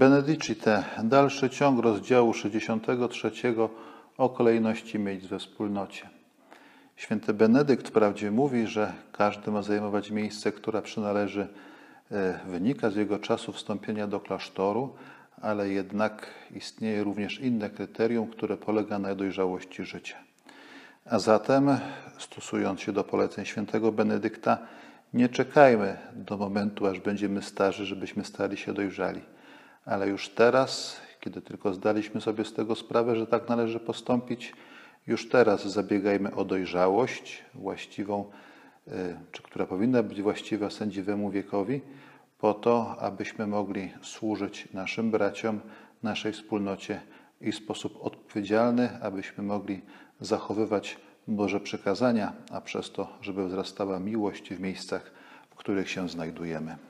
Benedicite, dalszy ciąg rozdziału 63 o kolejności miejsc we wspólnocie. Święty Benedykt wprawdzie mówi, że każdy ma zajmować miejsce, które przynależy, e, wynika z jego czasu wstąpienia do klasztoru, ale jednak istnieje również inne kryterium, które polega na dojrzałości życia. A zatem, stosując się do poleceń świętego Benedykta, nie czekajmy do momentu, aż będziemy starzy, żebyśmy stali się dojrzali. Ale już teraz, kiedy tylko zdaliśmy sobie z tego sprawę, że tak należy postąpić, już teraz zabiegajmy o dojrzałość właściwą, y, czy która powinna być właściwa sędziwemu wiekowi, po to, abyśmy mogli służyć naszym braciom, naszej wspólnocie i w sposób odpowiedzialny, abyśmy mogli zachowywać Boże przekazania, a przez to, żeby wzrastała miłość w miejscach, w których się znajdujemy.